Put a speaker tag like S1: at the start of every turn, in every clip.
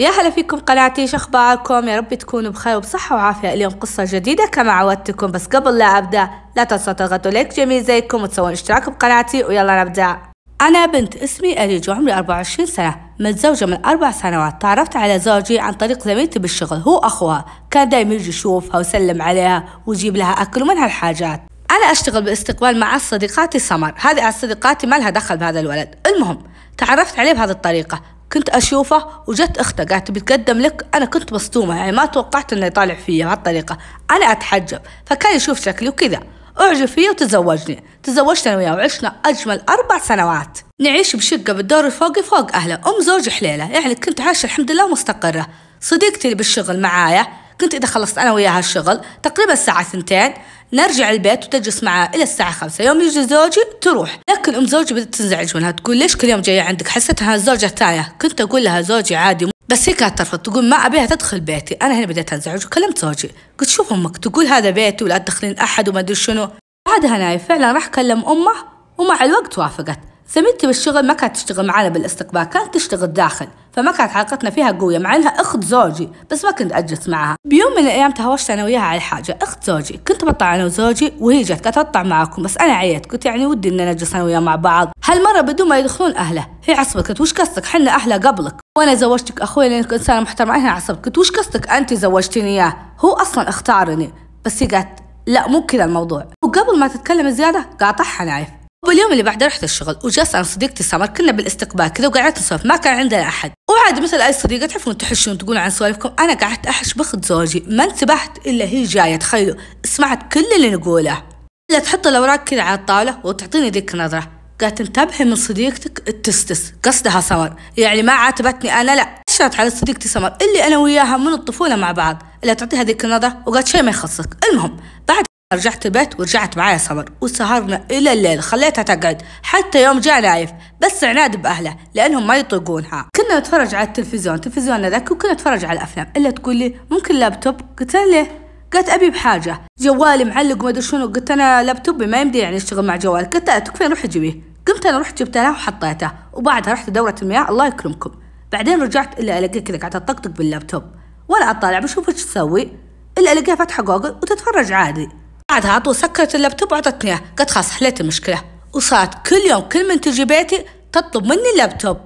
S1: يا هلا فيكم قناتي شو أخباركم؟ يا رب تكونوا بخير وبصحة وعافية. اليوم قصة جديدة كما عودتكم بس قبل لا أبدأ لا تنسوا تضغطوا لايك جميل زيكم وتسوون اشتراك بقناتي ويلا نبدأ. أنا بنت اسمي أريج وعمري 24 سنة. متزوجة من أربع سنوات. تعرفت على زوجي عن طريق زميلتي بالشغل. هو أخوها. كان دايما يجي يشوفها ويسلم عليها ويجيب لها أكل ومن هالحاجات أنا أشتغل باستقبال مع صديقاتي سمر. هذه صديقاتي ما لها دخل بهذا الولد. المهم تعرفت عليه بهذه الطريقة. كنت أشوفه وجت أخته قالت بتقدم لك؟ أنا كنت مصدومة يعني ما توقعت إنه يطالع فيا بهالطريقة أنا أتحجب فكان يشوف شكلي وكذا. أعجب فيه وتزوجني. تزوجت أنا وياه وعشنا أجمل أربع سنوات. نعيش بشقة بالدور الفوقي فوق أهله. أم زوجي حليلة يعني كنت عايشة الحمد لله مستقرة. صديقتي اللي بالشغل معايا كنت إذا خلصت أنا وياها الشغل تقريبا الساعة ثنتين نرجع البيت وتجلس معاه إلى الساعة خمسة. يوم يجي زوجي تروح. لكن أم زوجي بدأت تنزعج منها تقول ليش كل يوم جاية عندك؟ حسيتها الزوجة الثانية كنت أقول لها زوجي عادي بس هي كانت ترفض تقول ما أبيها تدخل بيتي. أنا هنا بديت أنزعج وكلمت زوجي. قلت شوف أمك تقول هذا بيتي ولا تدخلين أحد وما أدري شنو. بعدها نايف فعلا راح كلم أمه ومع الوقت وافقت. زميلتي بالشغل ما كانت تشتغل معانا بالاستقبال كانت تشتغل داخل فما كانت علاقتنا فيها قوية مع إنها أخت زوجي بس ما كنت أجلس معها. بيوم من الأيام تهاوشت أنا وياها على حاجة أخت زوجي كنت بطلع أنا وزوجي وهي جت قالت أطلع معاكم بس أنا عيت قلت يعني ودي إن نجلس أنا وياه مع بعض. هالمرة بدون ما يدخلون أهله هي عصبت قلت وش قصدك؟ حنا اهله قبلك. وأنا زوجتك أخوي لانك إنسانة محترمة أنا عصبت قلت وش قصدك؟ أنت زوجتيني إياه. هو أصلا اختارني بس هي قالت لا مو كذا الموضوع. وقبل ما تتكلم زيادة قاطعها نايف واليوم اللي بعده رحت الشغل وجلست أنا صديقتي سمر كنا بالاستقبال كذا وقعدت نسولف ما كان عندنا أحد. وعادي مثل أي صديقة تعرفون تحشون تقولون عن سوالفكم أنا قعدت أحش باخت زوجي ما انتبهت إلا هي جاية تخيلوا سمعت كل اللي نقوله. الا تحط الأوراق كذا على الطاولة وتعطيني ذيك النظرة. قالت انتبهي من صديقتك التستس قصدها سمر. يعني ما عاتبتني أنا لا. اشرت على صديقتي سمر اللي أنا وياها من الطفولة مع بعض. الا تعطيها ذيك النظرة وقالت شيء ما يخصك. المهم بعد رجعت البيت ورجعت معايا سمر وسهرنا إلى الليل خليتها تقعد. حتى يوم جاء نايف بس عناد بأهله لأنهم ما يطيقونها. كنا نتفرج على التلفزيون تلفزيوننا ذاك وكنا نتفرج على الأفلام. إلا تقول لي ممكن لابتوب؟ قلت لها ليه؟ قالت أبي بحاجة. جوالي معلق وما أدري شنو. قلت أنا لابتوبي ما يمدي يعني أشتغل مع جوال قلت لها تكفين روحي جيبيه. قمت أنا رحت جبت لها وحطيته وبعدها رحت دوره المياه الله يكرمكم. بعدين رجعت الا الاقي كذا قاعدة تطقطق باللابتوب. وأنا أطالع بشوف إيش تسوي. إلا ألاقيها فاتحه جوجل وتتفرج عادي. بعدها على طول سكرت اللابتوب وعطتني اياه قلت خلاص حليت المشكلة. وصارت كل يوم كل من تجي بيتي تطلب مني اللابتوب.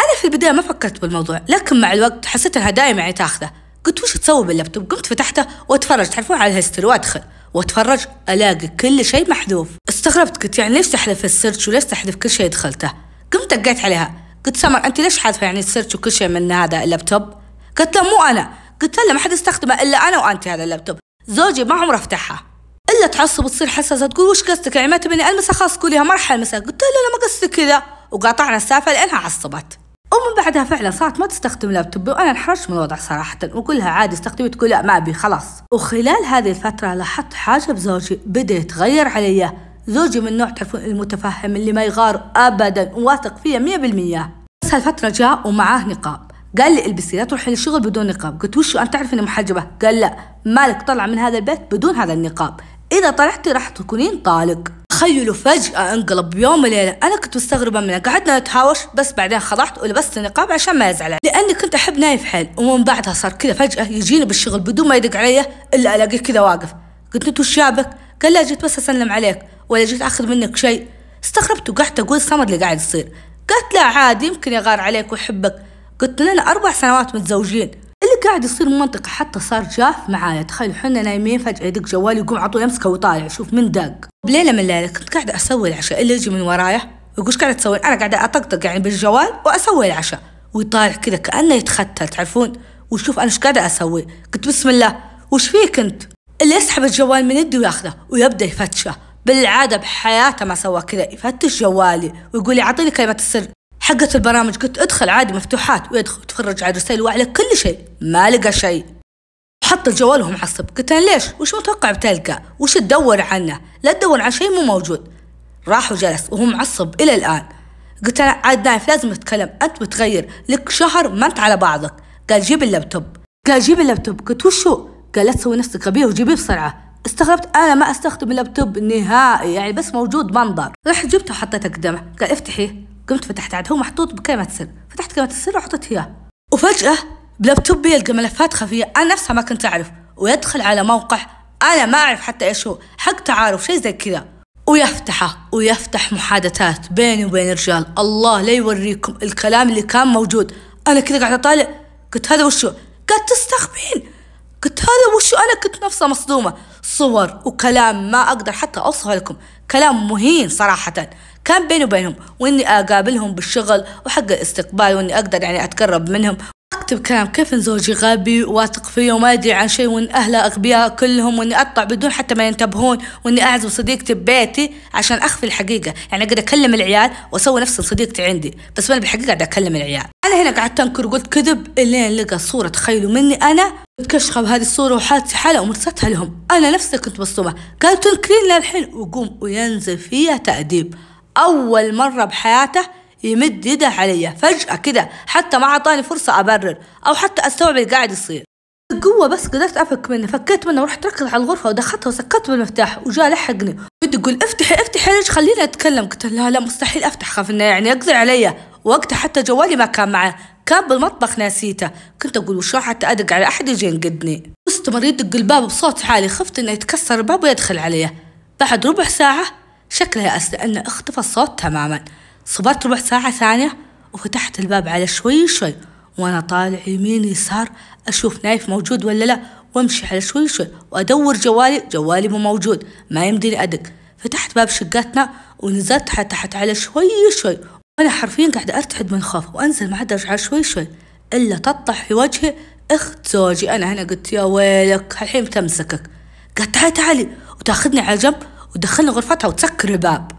S1: أنا في البداية ما فكرت بالموضوع لكن مع الوقت حسيت إنها دايما يعني تاخذه. قلت وش تسوي باللابتوب؟ قمت فتحته وأتفرج. تعرفون على ال history وادخل وأتفرج ألاقي كل شيء محذوف. استغربت قلت يعني ليش تحذف ال search وليش تحذف كل شيء دخلته؟ قمت دقيت عليها. قلت سمر أنت ليش حاذفة يعني ال search وكل شيء من هذا اللابتوب؟ قالت لا مو أنا. قلت له ما حد يستخدمه إلا أنا وأنت هذا اللابتوب. زوجي ما عمره فتحها. الا تعصب وتصير حساسة تقول وش قصدك؟ يعني ما تبيني ألمسها؟ خلاص قوليها ما راح المسها قلت لها لا ما قصدي كذا. وقاطعنا السالفه لأنها عصبت. ومن بعدها فعلا صارت ما تستخدم لابتوب وأنا انحرجت من الوضع صراحة. واقول لها عادي استخدمي تقول لا ما أبي خلاص. وخلال هذه الفترة لاحظت حاجة بزوجي بدا يتغير علي. زوجي من نوع المتفهم اللي ما يغار ابدا وواثق فيا 100% بس هالفترة جاء ومعاه نقاب. قال لي البسي لا تروحي للشغل بدون نقاب. قلت وشو أنت تعرف إني محجبة؟ قال لا. مالك طلع من هذا البيت بدون هذا النقاب. إذا طلعتي راح تكونين طالق. تخيلوا فجأة انقلب بيوم وليلة. أنا كنت مستغربة منه قعدنا نتهاوش بس بعدين خضعت ولبست النقاب عشان ما يزعل. لأني كنت أحب نايف حيل. ومن بعدها صار كذا فجأة يجيني بالشغل بدون ما يدق علي إلا ألاقيه كذا واقف. قلت له وش جابك؟ قال لا جيت بس أسلم عليك. ولا جيت أخذ منك شيء. استغربت وقعدت أقول سمر اللي قاعد يصير. قالت لا عادي يمكن يغار عليك ويحبك. قلت لنا أربع سنوات متزوجين. قاعد يصير منطقة حتى صار جاف معايا. تخيل حنا نايمين فجأة يدق جوالي يقوم على طول يمسكه ويطالع شوف من دق. بليلة من الليلة كنت قاعدة أسوي العشاء. اللي يجي من ورايا يقول إيش قاعدة تسوي. أنا قاعدة أطقطق يعني بالجوال وأسوي العشاء. ويطالع كذا كأنه يتختل تعرفون؟ وشوف أنا إيش قاعدة أسوي. قلت بسم الله. وش فيك أنت؟ اللي يسحب الجوال من يدي وياخذه ويبدأ يفتشه. بالعادة بحياته ما سوى كذا يفتش جوالي ويقول لي أعطيني كلمة السر. حقة البرامج. قلت ادخل عادي مفتوحات ويدخل يتفرج على الرسائل وعلى كل شيء. ما لقى شيء. حط الجوال وهو معصب قلت له ليش؟ وش متوقع بتلقى؟ وش تدور عنه؟ لا تدور عن شيء مو موجود. راح وجلس وهو معصب إلى الآن. قلت أنا عاد نايف لازم نتكلم. أنت متغير. لك شهر ما أنت على بعضك. قال جيب اللابتوب. قال جيب اللابتوب. قلت وشو قال لا تسوي نفسك غبيه وجيبيه بسرعة. استغربت. أنا ما أستخدم اللابتوب نهائي يعني بس موجود منظر. رحت جبته وحطيته قدامه. قال افتحيه. قمت فتحت عاد هو محطوط بكلمة سر فتحت كلمة السر وحطيت إياه وفجأة بلابتوبي يلقى ملفات خفية. أنا نفسها ما كنت أعرف. ويدخل على موقع أنا ما أعرف حتى إيش هو. حق تعارف شيء زي كذا. ويفتحه ويفتح محادثات بيني وبين الرجال. الله لا يوريكم الكلام اللي كان موجود. أنا كذا قاعدة أطالع. قلت هذا وشو قالت تستخبين. قلت هذا وشو أنا كنت نفسها مصدومة. صور وكلام ما أقدر حتى أوصفه لكم. كلام مهين صراحة. كان بيني وبينهم وإني أقابلهم بالشغل وحق الاستقبال وإني أقدر يعني أتقرب منهم. أكتب كلام كيف إن زوجي غبي واثق فيه وما يدري عن شيء وإن أهله أغبياء كلهم وإني أطلع بدون حتى ما ينتبهون وإني أعزم صديقتي ببيتي عشان أخفي الحقيقة. يعني أقدر أكلم العيال وأسوي نفس صديقتي عندي بس أنا بالحقيقة قاعدة أكلم العيال. أنا هنا قعدت أنكر وقلت كذب إلين لقى صورة تخيلوا مني أنا. متكشخة بهذه الصورة وحالتي حالة ومرسلتها لهم. أنا نفسي كنت مصدومة. قالوا تنكرين للحين وقوم وينزل فيها تأديب. أول مرة بحياته يمد يده علي. فجأة كده حتى ما أعطاني فرصة أبرر أو حتى أستوعب اللي قاعد يصير. قوة بس قدرت أفك منه. فكيت منه ورحت ركض على الغرفة ودخلتها وسكرت بالمفتاح وجاء لحقني. بدي يقول افتحي افتحي ليش خليني أتكلم. قلت لا لا مستحيل أفتح خاف إنه يعني يقضي علي. وقتها حتى جوالي ما كان معه كان بالمطبخ ناسيته. كنت أقول وشو حتى أدق على أحد يجي ينقدني؟ واستمر يدق الباب بصوت عالي خفت إنه يتكسر الباب ويدخل علي. بعد ربع ساعة شكلها يأس لأنه اختفى الصوت تماما. صبرت ربع ساعة ثانية وفتحت الباب على شوي شوي وأنا طالع يمين يسار أشوف نايف موجود ولا لا وأمشي على شوي شوي وأدور جوالي جوالي مو موجود ما يمديني أدق. فتحت باب شقتنا ونزلت تحت على شوي شوي وأنا حرفيا قاعدة أرتعد من خوف وأنزل عاد أرجع شوي شوي. إلا تطلع في وجهي أخت زوجي. أنا هنا قلت يا ويلك الحين بتمسكك قالت تعالي تعالي. وتأخذني على جنب ودخلني غرفتها وتسكر الباب.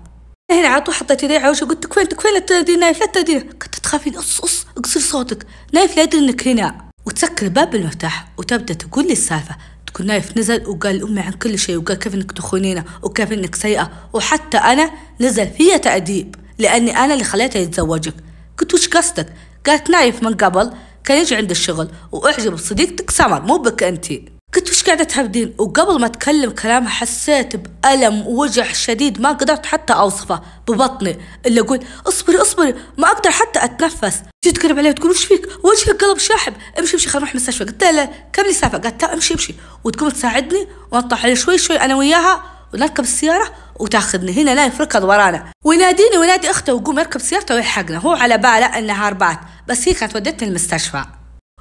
S1: هنا على طول حطيت يدي على وجهي قلت وين وين لا نايف لا تنادي كنت تخافين قص قص اقصر صوتك. نايف لا يدري إنك هنا. وتسكر الباب بالمفتاح وتبدأ تقول لي السالفه تقول نايف نزل وقال لامي عن كل شيء وقال كيف إنك تخونينه وكيف إنك سيئة. وحتى أنا نزل فيا تأديب لأني أنا اللي خليته يتزوجك. قلت وش قصدك؟ قالت نايف من قبل كان يجي عند الشغل وأعجب بصديقتك سمر مو بك أنتي. قلت وش قاعدة تهبدين؟ وقبل ما أتكلم كلامها حسيت بألم ووجع شديد ما قدرت حتى أوصفه ببطني اللي أقول اصبري اصبري ما أقدر حتى أتنفس. تجي تقرب علي وتقول وش فيك؟ وجهك قلب شاحب. امشي امشي خلينا نروح المستشفى. قلت لها كم لي سالفة. قالت لا امشي امشي. وتقوم تساعدني؟ ونطلع على شوي شوي أنا وياها ونركب السيارة وتاخذني. هنا نايف ركض ورانا ويناديني وينادي أخته ويقوم يركب سيارته ويلحقنا. هو على باله إنها هربات بس هي كانت ودتني المستشفى.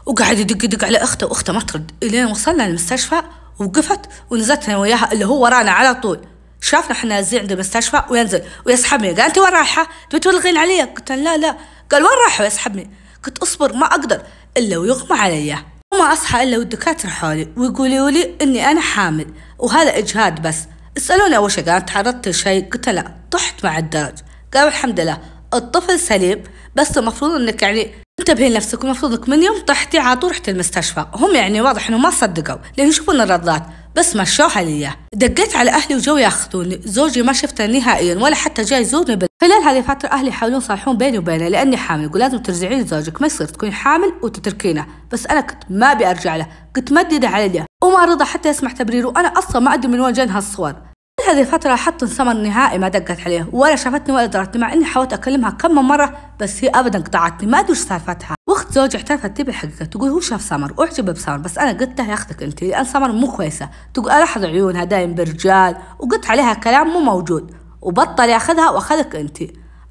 S1: وقعد يدق يدق على أخته وأخته ما ترد. إلين وصلنا المستشفى وقفت ونزلت أنا وياها اللي هو ورانا على طول. شافنا إحنا نازلين عند المستشفى وينزل. ويسحبني. قال أنت وين رايحة؟ تبي تولغين علي؟ قلت لا لا. قال وين رايحة؟ ويسحبني؟ قلت أصبر ما أقدر إلا ويغمى علي. وما أصحى إلا والدكاترة حولي ويقولوا لي إني أنا حامل وهذا إجهاد بس. اسالوني أول شيء قال تعرضت لشيء؟ قلت لا طحت مع الدرج. قالوا الحمد لله. الطفل سليم بس المفروض إنك يعني انتبهي لنفسك المفروض إنك من يوم طحتي على طول رحت المستشفى. هم يعني واضح إنهم ما صدقوا لأن يشوفون الرضات بس مشوها لي دقيت على أهلي وجو ياخذوني زوجي ما شفته نهائيا ولا حتى جاي يزورني بال... خلال هذه الفترة أهلي يحاولون يصالحون بيني وبينه لأني حامل يقول لازم ترجعين لزوجك ما يصير تكوني حامل وتتركينه. بس أنا كنت ما أبي أرجع له كنت مددة عليه وما رضى حتى يسمع تبريره أنا أصلا ما أدري من وين جان هالصور هذه الفترة حط سمر نهائي ما دقت عليه ولا شافتني ولا درتني مع إني حاولت أكلمها كم من مرة بس هي ابدا قطعتني ما أدري وش سالفتها. واخت زوجي اعترفت تبي الحقيقة تقول هو شاف سمر واعجب بسمر بس أنا قلت له يا أختك أنت لأن سمر مو كويسة. تقول ألاحظ عيونها دايم برجال وقلت عليها كلام مو موجود. وبطل ياخذها وأخذك أنت.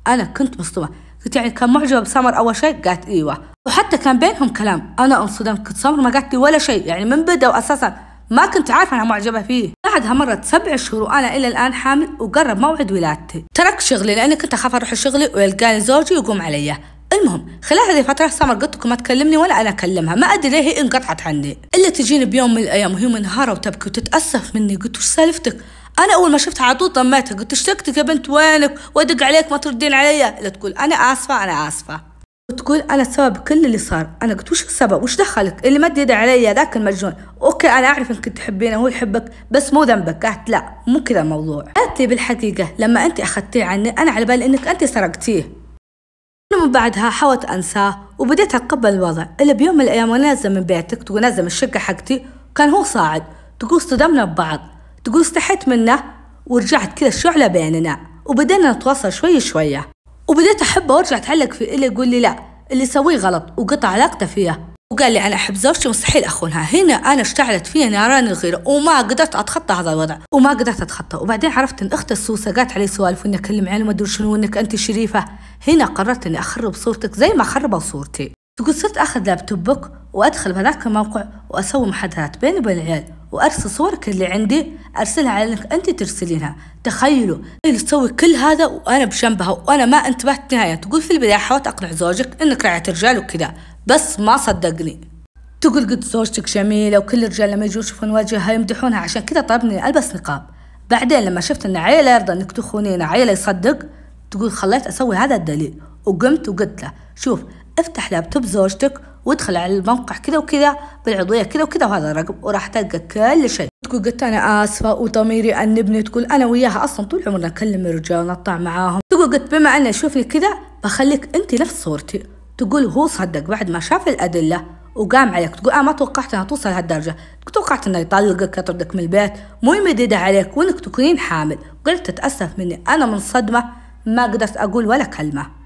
S1: أنا كنت مصدومة. قلت يعني كان معجبة بسمر أول شيء؟ قالت إيوه. وحتى كان بينهم كلام. أنا انصدمت كنت سمر ما قالت لي ولا شيء يعني من بدأ أساسا ما كنت عارفة أنا معجبة فيه. بعدها مرت سبع شهور وأنا إلى الآن حامل وقرب موعد ولادتي. تركت شغلي لأني كنت أخاف أروح شغلي ويلقاني زوجي يقوم علي. المهم خلال هذه الفترة سمر قلت لكم ما تكلمني ولا أنا أكلمها. ما أدري ليه هي انقطعت عني. إلا تجيني بيوم من الأيام وهي منهارة وتبكي وتتأسف مني. قلت وش سالفتك؟ أنا أول ما شفتها على طول طميتها قلت اشتقتك يا بنت؟ وينك؟ وادق عليك ما تردين علي. لا تقول أنا آسفة أنا آسفة. وتقول أنا السبب كل اللي صار. أنا قلت وش السبب؟ وش دخلك؟ اللي مد يده علي ذاك المجنون. أوكي أنا أعرف إنك تحبينه وهو يحبك بس مو ذنبك. قالت لا مو كذا الموضوع. قالت لي بالحقيقة لما أنت أخذتيه عني أنا على بالي إنك أنت سرقتيه. من بعدها حاولت أنساه وبديت اتقبل الوضع. إلا بيوم من الأيام وأنا نازله من بيتك تقول نازله من الشقة حقتي كان هو صاعد. تقول اصطدمنا ببعض. تقول استحيت منه ورجعت كذا الشعلة بيننا. وبدينا نتواصل شوي شوية. وبديت احبه وارجع أتعلق فيه اللي يقول لي لا اللي يسويه غلط وقطع علاقته فيها. وقال لي أنا أحب زوجتي مستحيل أخونها. هنا أنا اشتعلت فيها نيران الغيره وما قدرت أتخطى هذا الوضع وما قدرت أتخطى. وبعدين عرفت إن اخت السوسة قالت علي سوالف وانك أكلم عيني وما أدري شنو وإنك أنت شريفة. هنا قررت إني أخرب صورتك زي ما خربوا صورتي. تقول صرت آخذ لابتوبك وأدخل بهذاك الموقع وأسوي محادثات بيني وبين العيال. وأرسل صورك اللي عندي أرسلها على إنك أنت ترسلينها. تخيلوا اللي تسوي كل هذا وأنا بجنبها وأنا ما انتبهت نهاية. تقول في البداية حاولت أقنع زوجك إنك رعايه رجال وكذا بس ما صدقني. تقول قد زوجتك جميلة وكل الرجال لما يجوا يشوفون وجهها يمدحونها عشان كذا طلبني ألبس نقاب. بعدين لما شفت إن عيلة يرضى إنك تخونينا عيلة يصدق تقول خليت أسوي هذا الدليل. وقمت وقلت له شوف افتح لابتوب زوجتك وادخل على الموقع كذا وكذا بالعضوية كذا وكذا وهذا الرقم. وراح تلقى كل شيء. تقول قلت أنا آسفة وضميري انبني تقول أنا وياها أصلا طول عمرنا نكلم الرجال ونطلع معاهم. تقول قلت بما أنه يشوفني كذا بخليك أنت نفس صورتي. تقول هو صدق بعد ما شاف الأدلة وقام عليك. تقول أنا ما توقعت إنها توصل لهالدرجة. توقعت إنه يطلقك يطردك من البيت. مو يمد ايده عليك وإنك تكونين حامل. قلت تتأسف مني. أنا من صدمة ما قدرت أقول ولا كلمة.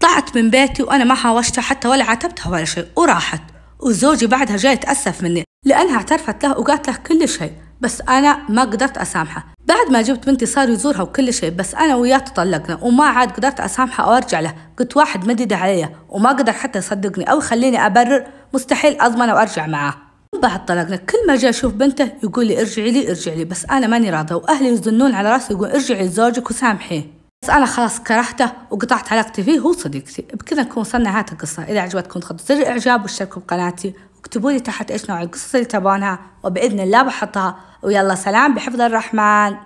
S1: طلعت من بيتي وأنا ما حاوشتها حتى ولا عاتبتها ولا شيء وراحت. وزوجي بعدها جاي يتأسف مني لأنها اعترفت له وقالت له كل شيء بس أنا ما قدرت أسامحه. بعد ما جبت بنتي صار يزورها وكل شيء بس أنا وياه تطلقنا وما عاد قدرت أسامحه أو أرجع له. قلت واحد مدد علي وما قدر حتى يصدقني أو يخليني أبرر مستحيل أضمن وأرجع معاه بعد طلقنا كل ما جاء أشوف بنته يقول لي ارجعي لي ارجعي لي بس أنا ماني راضية وأهلي يزنون على رأسي يقول ارجعي لزوجك وسامحيه. بس أنا خلاص كرهته وقطعت علاقتي فيه هو صديقتي بكذا نكون وصلنا نهاية القصة. إذا عجبتكم تضغطوا زر الإعجاب واشتركوا بقناتي واكتبوا لي تحت إيش نوع القصص اللي تبونها. وبإذن الله بحطها. ويلا سلام بحفظ الرحمن.